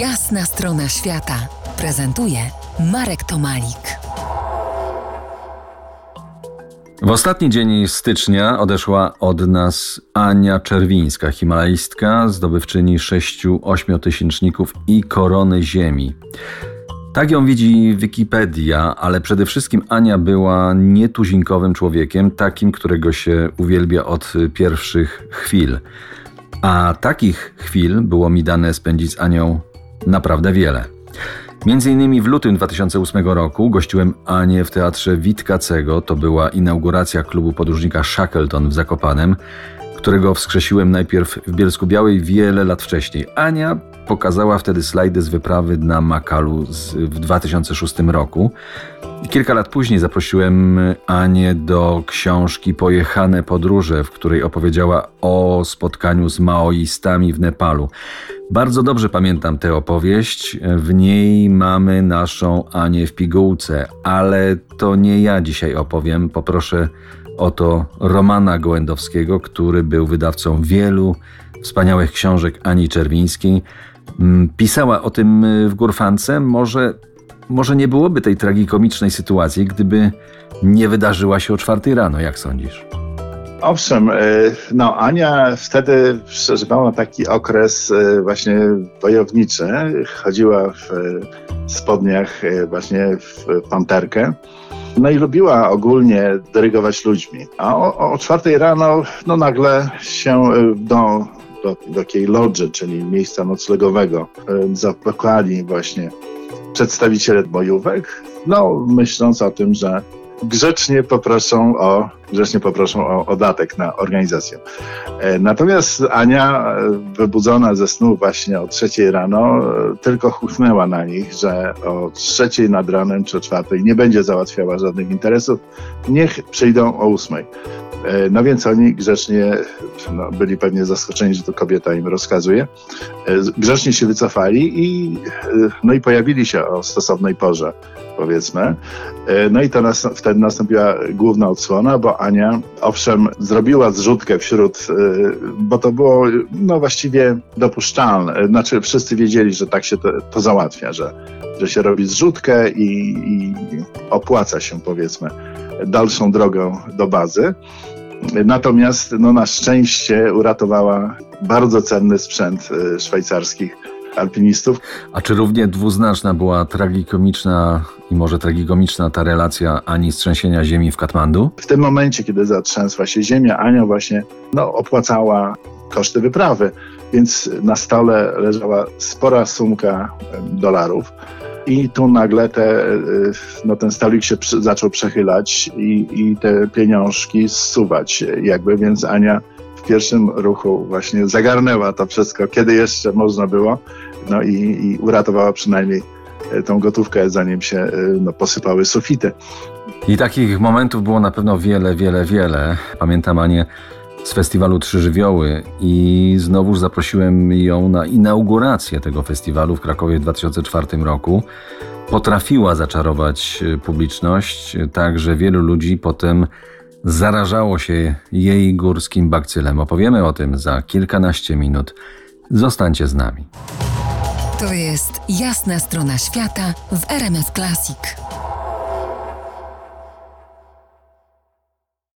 Jasna strona świata prezentuje Marek Tomalik. W ostatni dzień stycznia odeszła od nas Ania Czerwińska, himalajstka, zdobywczyni sześciu ośmiotysięczników i korony ziemi. Tak ją widzi Wikipedia, ale przede wszystkim Ania była nietuzinkowym człowiekiem, takim, którego się uwielbia od pierwszych chwil. A takich chwil było mi dane spędzić z Anią naprawdę wiele. Między innymi w lutym 2008 roku gościłem Anię w teatrze Witkacego. To była inauguracja klubu podróżnika Shackleton w Zakopanem, którego wskrzesiłem najpierw w Bielsku Białej wiele lat wcześniej. Ania pokazała wtedy slajdy z wyprawy na Makalu z, w 2006 roku. Kilka lat później zaprosiłem Anię do książki Pojechane podróże, w której opowiedziała o spotkaniu z maoistami w Nepalu. Bardzo dobrze pamiętam tę opowieść. W niej mamy naszą Anię w pigułce, ale to nie ja dzisiaj opowiem. Poproszę o to Romana Gołędowskiego, który był wydawcą wielu wspaniałych książek Ani Czerwińskiej. Mm, pisała o tym w Górfance. Może, może nie byłoby tej tragikomicznej sytuacji, gdyby nie wydarzyła się o czwartej rano, jak sądzisz? Owszem, e, no Ania wtedy przeżywała taki okres e, właśnie wojowniczy. Chodziła w spodniach właśnie w panterkę. No i lubiła ogólnie dyrygować ludźmi. A o, o czwartej rano no nagle się do, do, do takiej lodży, czyli miejsca noclegowego, zapakali właśnie przedstawiciele bojówek, no myśląc o tym, że grzecznie poproszą o, grzecznie poproszą o, o datek na organizację. E, natomiast Ania, e, wybudzona ze snu właśnie o trzeciej rano, e, tylko chuchnęła na nich, że o trzeciej nad ranem czy o czwartej nie będzie załatwiała żadnych interesów, niech przyjdą o ósmej. No więc oni grzecznie no, byli pewnie zaskoczeni, że to kobieta im rozkazuje. Grzecznie się wycofali i, no i pojawili się o stosownej porze powiedzmy. No i to nas, wtedy nastąpiła główna odsłona, bo Ania owszem zrobiła zrzutkę wśród, e, bo to było no właściwie dopuszczalne. Znaczy wszyscy wiedzieli, że tak się to, to załatwia, że, że się robi zrzutkę i, i opłaca się powiedzmy dalszą drogą do bazy. Natomiast no, na szczęście uratowała bardzo cenny sprzęt e, szwajcarskich alpinistów. A czy równie dwuznaczna była tragikomiczna i może tragikomiczna ta relacja Ani z trzęsienia ziemi w Katmandu? W tym momencie, kiedy zatrzęsła się ziemia, Ania właśnie no, opłacała koszty wyprawy, więc na stole leżała spora sumka dolarów. I tu nagle te, no ten stolik się przy, zaczął przechylać i, i te pieniążki zsuwać jakby, więc Ania pierwszym ruchu właśnie zagarnęła to wszystko, kiedy jeszcze można było, no i, i uratowała przynajmniej e, tą gotówkę, zanim się e, no, posypały sufity. I takich momentów było na pewno wiele, wiele, wiele. Pamiętam Anię z festiwalu Trzy Żywioły i znowu zaprosiłem ją na inaugurację tego festiwalu w Krakowie w 2004 roku. Potrafiła zaczarować e, publiczność, tak że wielu ludzi potem zarażało się jej górskim bakcylem. Opowiemy o tym za kilkanaście minut. Zostańcie z nami. To jest jasna strona świata w RMS Classic.